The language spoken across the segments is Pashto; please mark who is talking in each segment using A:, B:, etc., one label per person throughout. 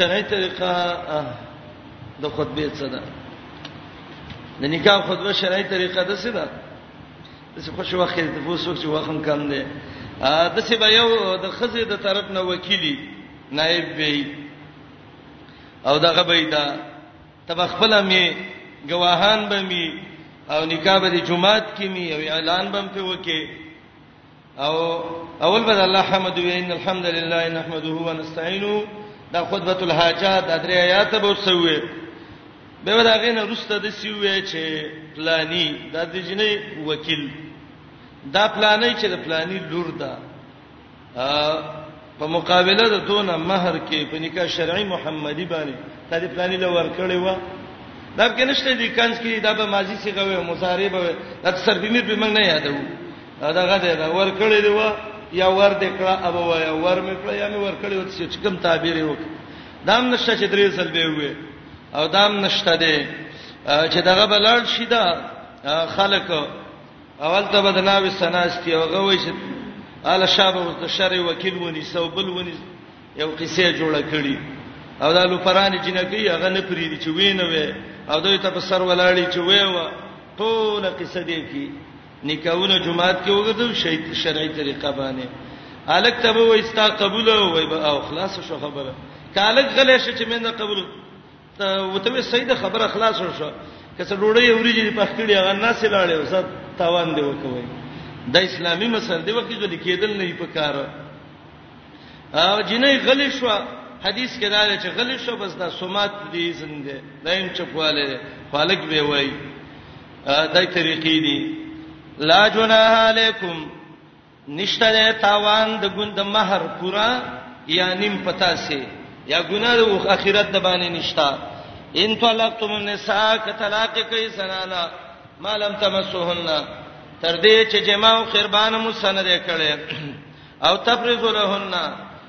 A: شرعي طریقه د خطبه څه ده د نکاح خطبه شرعي طریقه ده څه ده څه خوش وخت د فوسو چې وخم کم ده د څه به یو د خزې د طرف نه وکیلی نائب وی او دغه بيدا تب خپل می گواهان به می او نکاح به جمعات کې می او اعلان به په وکي او اول بد الله حمد و ان الحمد لله نحمده و نستعینه دا خطبه الحاجات د درې آیات به وسوي به دا غینه رسته د سیوې چې پلانی د دې جنې وکیل دا پلانې چې د پلانی لور ده په مقابله د دونه مہر کې په نکاح شرعي محمدي باندې د دې پلاني لور کړي و دا کې نشته دي کانس کې دا به ماضي څه غوي مضارع به د صرف میر به موږ نه یادو دا غته دا ور کړي دی و یا ور دې کړه ابو و یا ور مې کړه یا مې ور کړي و چې کوم تعبیر یې وکړ دام نشته چې درې سل به وي او دام نشته دي چې دغه بلړ شي دا خلک اول ته بدناوي سناستي او غوي چې ال شابه د شر وکیل ونی سو بل ونی یو قصه جوړه کړي او دا لوپرانی جنکی هغه نه پریدي چې وینه وي او دوی ته په سر ولاړی چې وې و ټول قصه دی کی نکاونه جمعات کې وګدل شهید شرعي طریقه باندې الک ته وې استا قبول وې او خلاص شو خبره کالک غلې شې چې مینه قبول ته وته سید خبره خلاص شو که څه ډوړې اوریجې په خکړې هغه ناس لاړې او زه تاوان دی وکوي د اسلامي مسل دی وکي غلي کېدل نه په کار او جنې غلې شو حدیث کې دا چې غلې شو بس دا سمات دی زنده دایم چپواله خالق به وای دای طریقې دي لا جناح علیکم نشته دی تاوان د ګوند مہر پورا یا نیم پتا سي یا ګناه او اخرت د باندې نشتا ان طلقتم النساء ک طلاق کوي زنانا ما لم تمسوهن تر دې چې جما او قربان مو سند کړي او تفرض لهن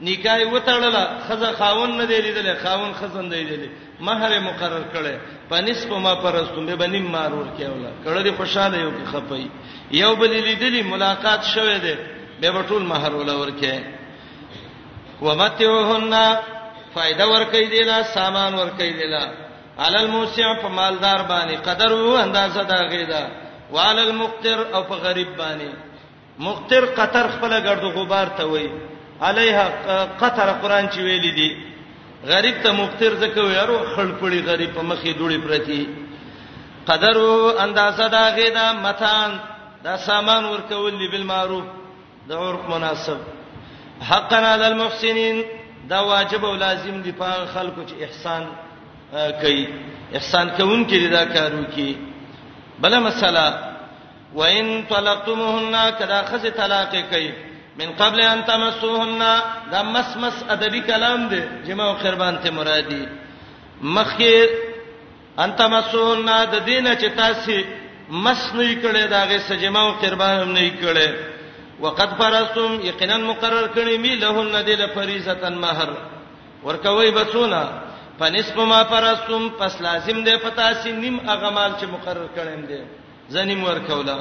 A: نکاح یې وتړله، ښځه خاوند نه دی لیدلی، خاوند ښځه نه دی لیدلی، مهر یې مقرر کړی، په نصف ما فرضتم بیا به نیم مهر ورکوي اوله کړه دې خوشاله یو که خپه یي، یو بل یې لیدلي ملاقات شوی دی بیا به ټول مهر وله ورکوي. ومتعوهن فائدہ ورکوي دی له سامان ورکوي دی له علی الموسع په مالدار باندې قدر وو اندازه دا غیدا وعلى المقتر او په غریب باندې مقتر قطر خپل ګرد غبار ته وای علیها قطر قران چې ویل دي غریب ته مقتر زکه ویارو خړپړی غریب په مخې دوړي پرتی قدرو اندازه دا غیدا متان دا سامان ورکول دی بالمعروف د عرف مناسب حقنا علی المحسنین دا واجب او لازم دی په خلکو چې احسان کوي احسان کوونکې دا کارو کوي بل مسله وان طلقتموهن کدا خزه طلاق کوي من قبل ان تمسوهن دا مس مس ادبي کلام دی جما او خربان ته مرادي مخکې ان تمسوهن د دینه چې تاسو مس نه کړي دا غي سجما او قربان هم نه کړي وقد فرستم یقینا مقرر کړي می لهن دل فریضه مہر ورکوي بسونه فنصف ما فرستم پس لازم دی پتا سي نیم اغمال چې مقرر کړم دی ځنی مور کولا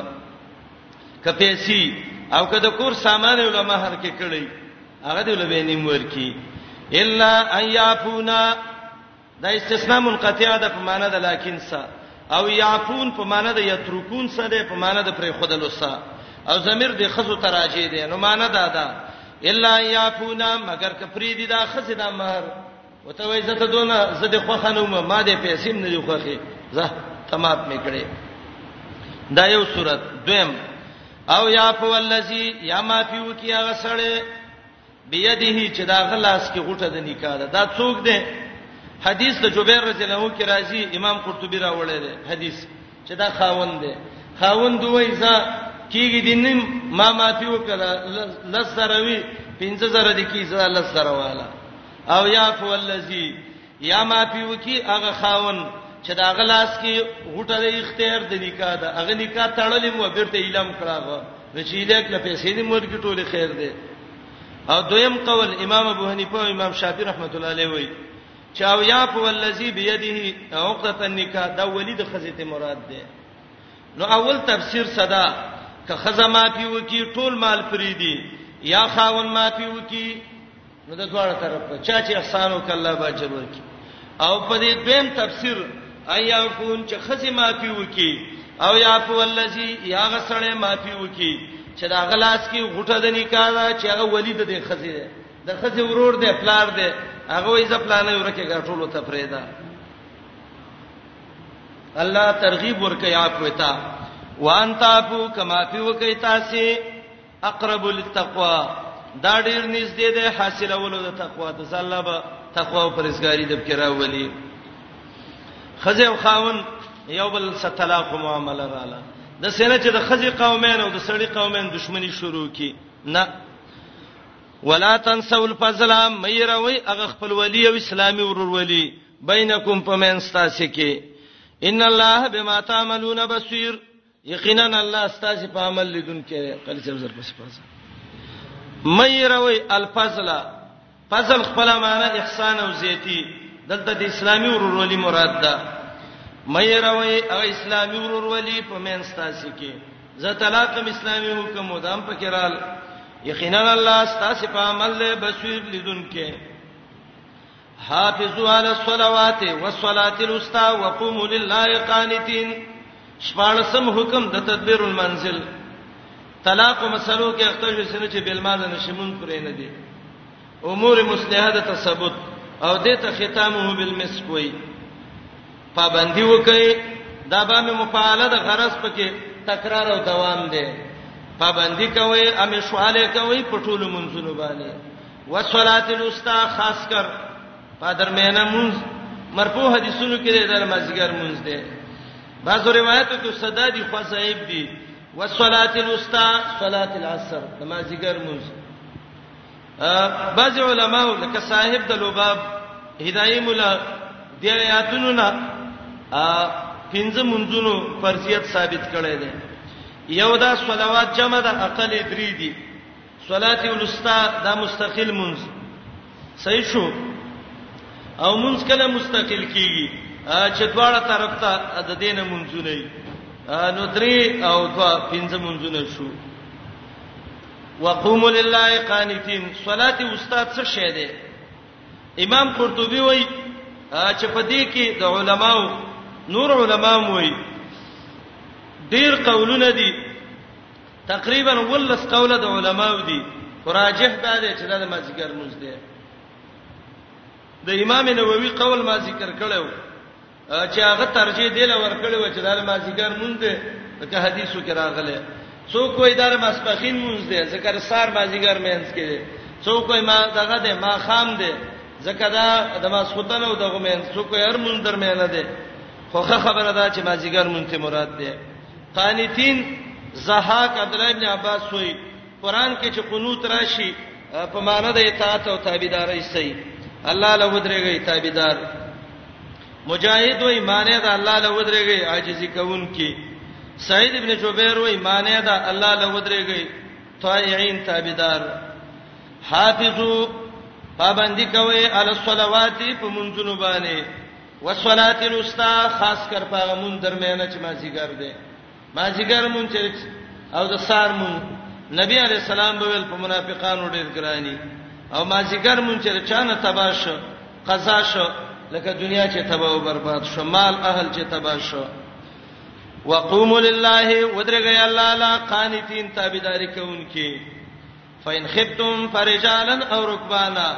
A: کپېسی او که د کور سامان ول مہر کې کړی هغه دی لبه نیم ورکی الا ان یعفونا دا استثناء منقطع ده په معنی د لکن سا او یعفون په معنی د یترکون سا ده په معنی د پرې خودلو سا او ضمیر د خزو تراجی ده نو معنی دا ده الا یعفونا مگر کپری دی دا خزه د مہر وته وای زته دونه زه د خوخه نه ما ما دې پیسې نه دی خوخه زه تمات مې کړې دا یو صورت دویم او یا په ولذي یا ما پیو کی هغه سړی بيدیه چې دا غلاس کې غټه د نکاح ده دا څوک دی حدیث د جبیر رضی الله عنه کې راځي امام قرطبي راوړی دی حدیث چې دا خاوند دی خاوند وای ځا کیږي دینم ما ما پیو کړه لز سره وی 15000 د کی ځا لز سره والا او یعفو الذی یا معافی وکي هغه خاون چې دا غلاس کې غټه د اختیار د نکاح ده هغه نکاح تړلې مو بیرته اعلان کړاغه د چې الیک له پیسې دې مرګ ټوله خیر ده او دویم قول امام ابو حنیفه او امام شافعی رحمت الله علیه وایي چې او یعفو الذی بيدیه عقده النکاح دا ولید خزیت مراد ده نو اول تفسیر صدا که خزه معافی وکي ټول مال فریدي یا خاون معافی وکي نو د دواړه طرف ته چا چې احسان وکړ الله به اجر ورکړي او په دې دویم تفسیر ایا کون چې خزه معافي وکي او یا په ولذي یا غسړې معافي وکي چې دا غلاس کې غټه د نکاح دا چې هغه ولی د دې خزه ده د خزه ورور ده پلار ده هغه یې ځپلانه ورکه غټولو ته پرېدا الله ترغیب ورکه یا کوتا وان تاکو کما فی وکي تاسو اقرب للتقوا دا ډیر نږدې ده حاصلولو د تقوا د الله به تقوا او پرهیزګاری د بکرا ولی خزه او خاون یو بل ستلاق معاملې رااله د سینه چې د خزي قومین او د سړی قومین دښمنی شروع کی نه ولا تنسوا الفضل ميروي هغه خپل ولي او اسلامي ورور ولي بینکم پمن ستاسو کې ان الله بما تعملون بصير یقینا الله استاذ په عمل لیدون کې قلی صاحب زر پس پس مې روي الفضل فضل خپل معنی احسان او زیتی دلته د اسلامي ورورولي مراد ده مې روي او اسلامي ورورولي په مین ستاسو کې زه طلاق هم اسلامي حکم مدام پکې رال یقینا الله ستاسو په عمل له بصیر لیدون کې حافظو علی الصلوات والصلاه الوسطى وقوموا لله قانتين شپارسم حکم د تدبیر المنزل طلاق مسلو کې اخته شو سنه چې بل ماده نشمون پرې نه دي امور مصلحه د تثبت او د ته ختمه بالمسک وي پابندي وکي دا به مفاعله د غرض پکې تکرار او دوام دی پابندي کوي امشواله کوي په ټولو منځونو باندې والصلاه الوسطى خاص کر په درمیانه مونږ مرفوع حدیثونو کې د مازیګر مونږ ده بعضو روایتو کې صدا دي خصائب دي والصلاه الوسطى صلاه العصر د مازیګر مونږ بعض علماء لکه صاحب د لوباب هدايه مولا د آیاتونو نه پنځه منځونو فرضیت ثابت کړي دي یو دا صلوات جمع د عقل درې دي صلات الوسطا دا مستقل منځ صحیح شو او منځ کله مستقل کیږي چې دواړه طرف ته د دین منځونه نو درې او دوا پنځه منځونه شو وقوم لله قانتين صلات استاد څه شه ده امام قرطبي وای چې په دې کې د علماو نور علماو وای ډیر قولونه دي تقریبا ولس قوله د علماو دي راجح دا دی چې دا د مازیګر موز دی د امام نووي قول ما ذکر کړو چې هغه ترجیح دی لور کړو چې دا د مازیګر موز دی که حدیثو کې راغله څوک وای دا د مسپخین موز دی ذکر سار مازیګر مینس کې دی څوک وای ما دغه دی ما خام دی ځکه دا د ماسخوتن او دغه مینس څوک هر موز درمیانه دی خوخه خبره ده چې مازیګر مونته مراد دی قانتين زهاک عبد الله ابن عباس وای قران کې چې قنوت راشي په معنی د اطاعت او تابعداري سي الله له ودرېږي تابعدار مجاهد وای معنی دا الله له ودرېږي عاجزي کوونکی سعید ابن جبیر وای معنی دا الله له ودرېږي طائعين تابعدار حافظو پابندی کوي علی الصلوات په منځونو باندې والصلاه الوسطى خاص کر پاغه مون درمیانه چې مازیګر دی مازیګر مون چې او د سار مون نبی علی السلام به ول په منافقانو ډیر ګرانی او مازیګر مون چې چانه تباش قضا شو لکه دنیا چې تباہ او برباد شو مال اهل چې تباہ شو وقوموا لله ودرګي الله لا قانتين تابعداري کوونکي فإن خفتم فرجالا أو ركبانا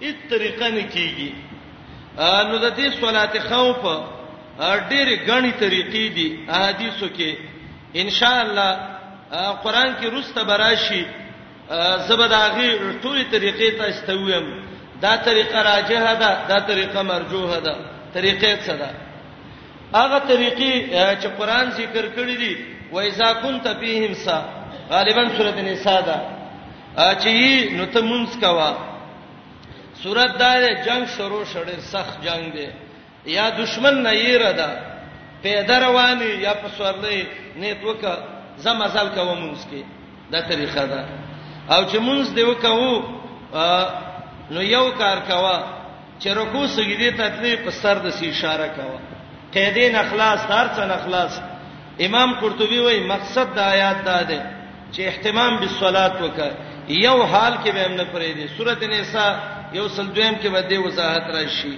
A: هیڅ طریقه نه کیږي نو د دې صلات خوف ډېرې غني طریقې دي احادیثو کې ان شاء الله قران کې روسته براشي زبداغي ټولې طریقې ته استویم دا طریقه راجحه ده دا طریقه مرجوحه ده طریقې څه ده هغه طریقې چې قران ذکر کړې دي وایذا كنت فیهم سا غالبا سورته نساء ده اچي نو ته مونږ کوا صورت دا ده جنگ شروع شړې سخت جنگ دی یا دشمن نه یې را ده پیدا رواني یا په سورلې نیت وکا زمزل کوو مونږ کې دا طریقه ده او چې مونږ دی وکاو نو یو کار کوا چې رکوع سجدي ته تلې په سر د سی اشاره کاوه قیدې نه خلاص دار څه نه خلاص امام قرطبي وایي مقصد د آیات دا ده چې اهتمام بالصلات وکړه یو حال کې به هم نه پرې دي سورته نساء یو سل دویم کې به د وضاحت راشي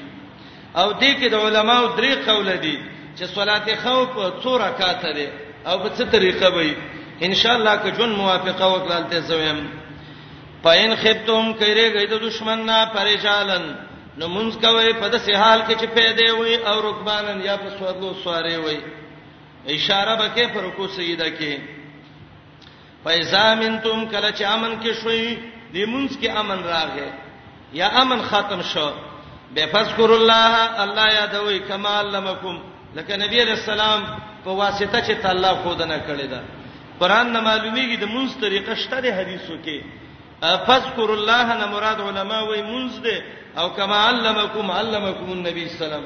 A: او دې کې د علماو درې قول دي چې صلات خوف څو رکعات ده او په څه طریقه وي ان شاء الله که جون موافقه وکړه تل زویم پاین خفتم کړي گئی د دشمن نه پریشالن نو مونږ کوي په داسې حال کې چې پیدا وي او رکبانن یا په سوارلو سواري وي اشاره بکې پر کو سیدا کې فیزا منتم کله چې امن کې شوي د مونږ کې امن راغی یا امن ختم شو به فذكر الله الله یادوي کما علمکم لکه نبی علیہ السلام په واسطه چې تعالی خودنه کړی دا قران نه معلومیږي د مونږ طریقه شته د حدیثو کې فذكر الله نه مراد علما وای مونږ دې او کما علمکم علمکم النبي سلام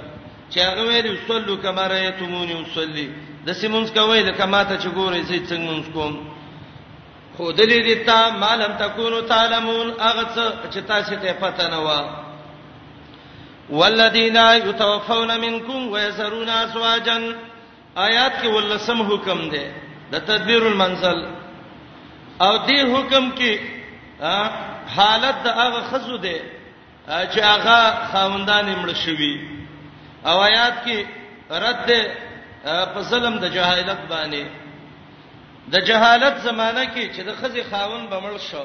A: چې هغه ویل صلو کما رایتمونی وصلی د سیمونز کوي د کما ته چې ګورې زې څنګه مونږ کوم خو دلې دې تا مالم تکونو تعلمون هغه چې تاسو ته پته نه و والذین یتوفون منکم ویسرون ازواجن آیات کې ولسم حکم دی د تدبیر المنزل او دې حکم کې حالت د هغه خزو دی چې هغه خاوندان مړ شوی او آیات کې رد په ظلم د جهالت باندې د جهالت زمانہ کې چې د خزي خاون بمړ شو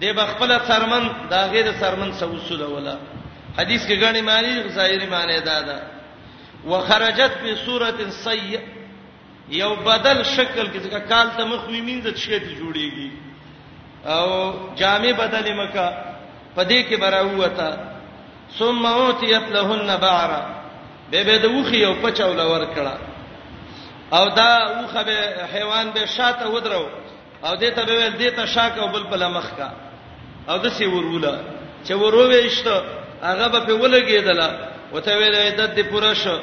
A: دی به خپل څرمن دا غیر څرمن څه اصول ولا حدیث کې غني معنی ظاهري معنی دا ده وخرجت په صورت سیئه یو بدل شکل کې ځکه کال ته مخ وی مين د شي ته جوړيږي او جامع بدلې مکه پدې کې براوته ثم اوتیت لهن بعرا به به د وخي یو پچاو لور کړه او دا وخه به حیوان به شاته ودرو او دې ته به ویل دې ته شاک او بل په لمخ کا او د سی وروله چې ورو وېشت هغه به په ولګېدل وته ویل عدت دې پوره شو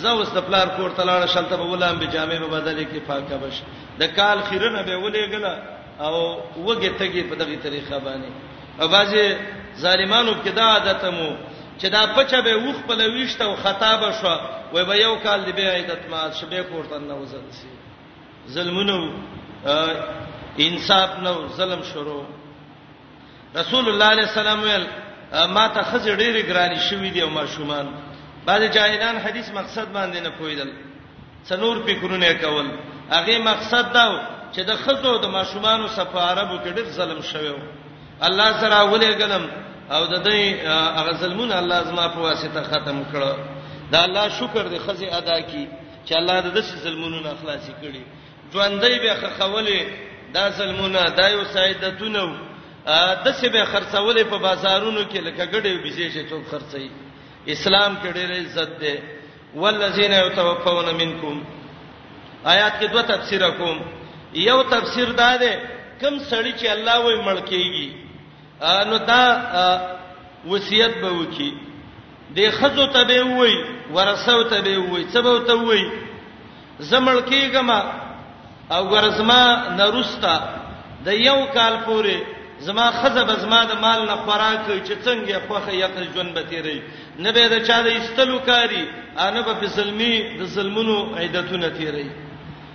A: زه اوس د پلار کور ته لاړ شم ته به ولام به جامې به بدلې کې پاکه بش د کال خیرنه به ولېګل او وګه تګي په دغه طریقه باندې او بازي ظالمانو کې دا عادت مو چې دا پچا به وخ په لويشت او خطابه شو وای به یو کال دی به عیدت ما شبې کور ته نه وځل سي ظلمونو انصاف نو ظلم شروع رسول الله علیه السلام ویل ما ته خځې ډېری ګرانی شوې دي او ما شومان بعض جاهلان حدیث مقصد باندې نه پویدل څنور فکرونه کول هغه مقصد دا چې د خزو د ماشومانو صفه عربو کې ډېر ظلم شوی و الله سره ولې غلم او د دې هغه ظلمونه الله زما په واسطه ختم کړو دا الله شکر دې خزه ادا کی چې الله د داسې ظلمونو نه خلاصي کړي ژوندۍ به خخولې دا ظلمونه دا یو سیدتونه د څه به خرڅولې په بازارونو کې لکه ګډې بيزې چې څوک خرڅي اسلام کې ډېر عزت دی والذین یتوفون منکم آیات کې دوه تفسیر کوم یو تفسیر دا دی کم سړی چې الله وې ملکیږي نو دا وصیت به وکي د خزو ته به وای ورثو ته به وای څه به ته وای زمړ کېګما او ورزما نرستا د یو کال پورې زما خزه به زما د مال نه خوراک چې څنګه خوخه یې خپل ژوند به تیری نه به د چا د استلو کاری ان په فسلمی د ظلمونو عیدتونه تیری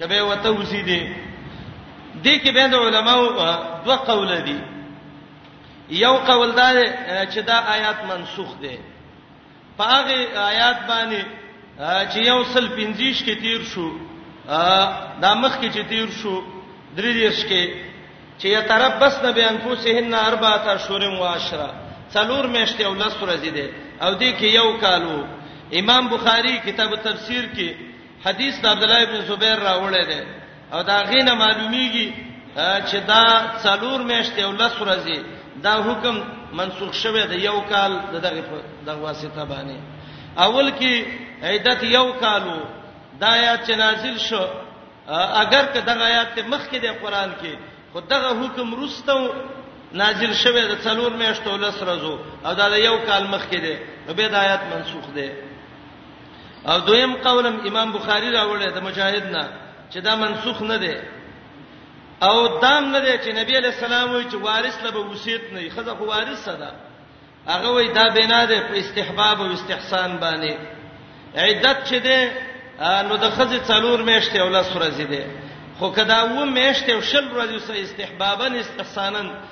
A: کبه وته وسی دي د کې به د علماو دوه قول دي یو قول دا چې دا آیات منسوخ دي په هغه آیات باندې چې یو سل 50 کې تیر شو دا مخ کې چې تیر شو درې دیش کې چې یتربس نه به انفسهن اربعه اشهر و عشرا څلور میاشتې او لس ورځې دي او دې کې یو کالو امام بخاری کتاب تفسیر کې حدیث د عبد الله ابن زبیر راوړی دی او دا غینه معلومیږي چې دا څلور میاشتې او لس ورځې دا حکم منسوخ شوه د یو کال دغه دغه واسطه باندې اول کې عیدت یو کالو دا آیات چې نازل شو اگر که دغه آیات مخ کې د قران کې خو دغه حکم رستو نازل شوه د څلور میاشتو لس ورځو او دا د یو کال مخ کې دی نو به د آیات منسوخ دی او دویم قولم امام بخاری راوړی د مجاهد نه چې دا منسوخ نه دی او دام نه دی چې نبی علیہ السلام وایي چې وارث له به وصیت نه وي خزه خو وارث ده هغه وایي دا بنا ده په استحباب او استحسان باندې عدت چې ده نو د خزه څلور میشته او لس ورځې ده خو کدا و میشته او شل ورځې سه استحبابا استحسانا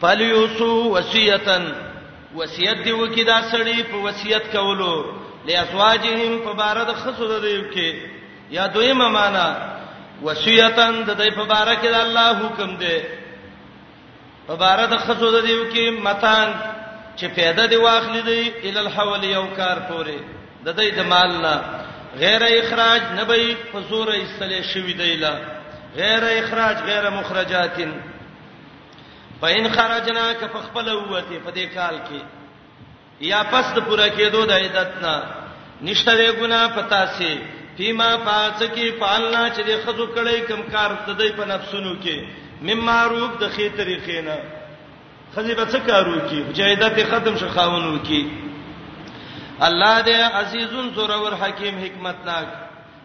A: فلیوسو وصیتن وصیت دی وکي دا سړی په وصیت کولو لازواجهم په بار د خسو د دیو کې یا دویمه معنا وصیتن د دې په بار کې د الله حکم دی په بار د خسو د دیو کې متان چې پیدا دی واخلې دی ال الحول یو کار پوره د دې د مال نه غیر اخراج نه به په زور ایستلې شوی دی لا غیر اخراج غیر مخرجاتن پاین خرجنا ک په خپل وته په دې کال کې یا پس د پوره کېدو د عیدت نه نشته وی ګنا پتا سي فيما پاڅ کې پالنا چې د خزو کړي کم کار د دې په نفسونو کې مم معروف د خې طریقې نه خزي به څه کارو کې چې عیدت ختم شو خاونو کې الله دې عزیزون زورور حکیم حکمتناک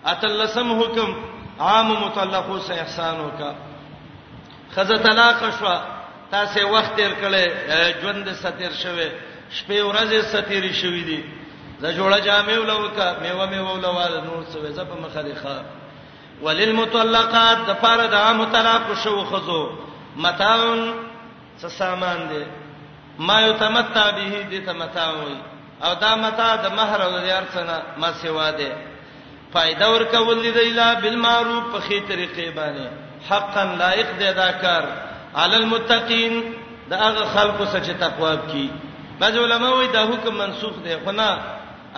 A: اتلسم حکم عام مطلقو سه احسان وکا خزه طلاق شو تاسو وخت تیر کړي ژوند ستیر شوه شپې ورځې ستیری شوې دي زه جوړه جامې ولوکا میوه میوه ولواله نور څه وې زپ مخه دي ښا وللمطلقات د پاره د عام طلاق شو خزو متاون څه سامان دی ما یتمتع به دې ته متاع وي او دا متاع د مہر او د ارڅنه ما سیوا ده فائدہ ورکول دي دیلا بالمعروف په خې طریقې باندې حقا لایق دی دا کار علی المتقین دا هغه خلکو سچ تقوا کی بعض علما وایي دا حکم منسوخ دی خو نه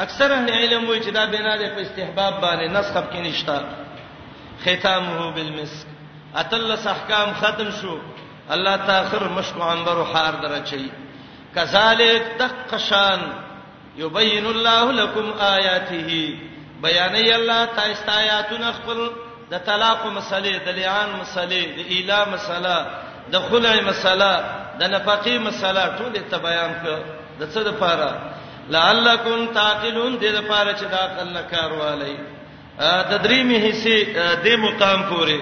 A: اکثر اهل علم وایي چې دا بنا ده په استحباب باندې نسخ کې نشتا ختمه بالمسک اتل احکام ختم شو الله تاخر مشکو عنبر حار درچي کذالک دقشان یبین الله لكم آیاته بیان ای الله تاسو ته آیاتونه خپل د طلاق مسلې د لعان مسلې د اله مسله د خلع مسله د نفقې مسله ټول ته بیان کړ د څه لپاره لعلکم تعقلون دې لپاره چې دا عقل کاروالي د درېمې حصے د مقام پورې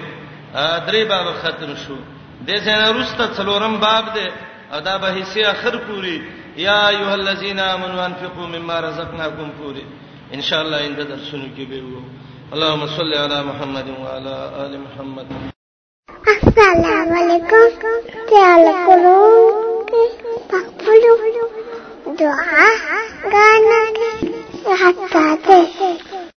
A: درې باب ختم شو د زنه رسته څلورم باب دی او دا به حصے اخر پوری یا ایه الذین آمنوا انفقوا مما رزقناکم پوری ان شاء الله انده درسونه کې به وو اللهم صل علی محمد وعلى ال محمد
B: السلام علیکم تعال کولو پخپلو دعا غانا حتا ته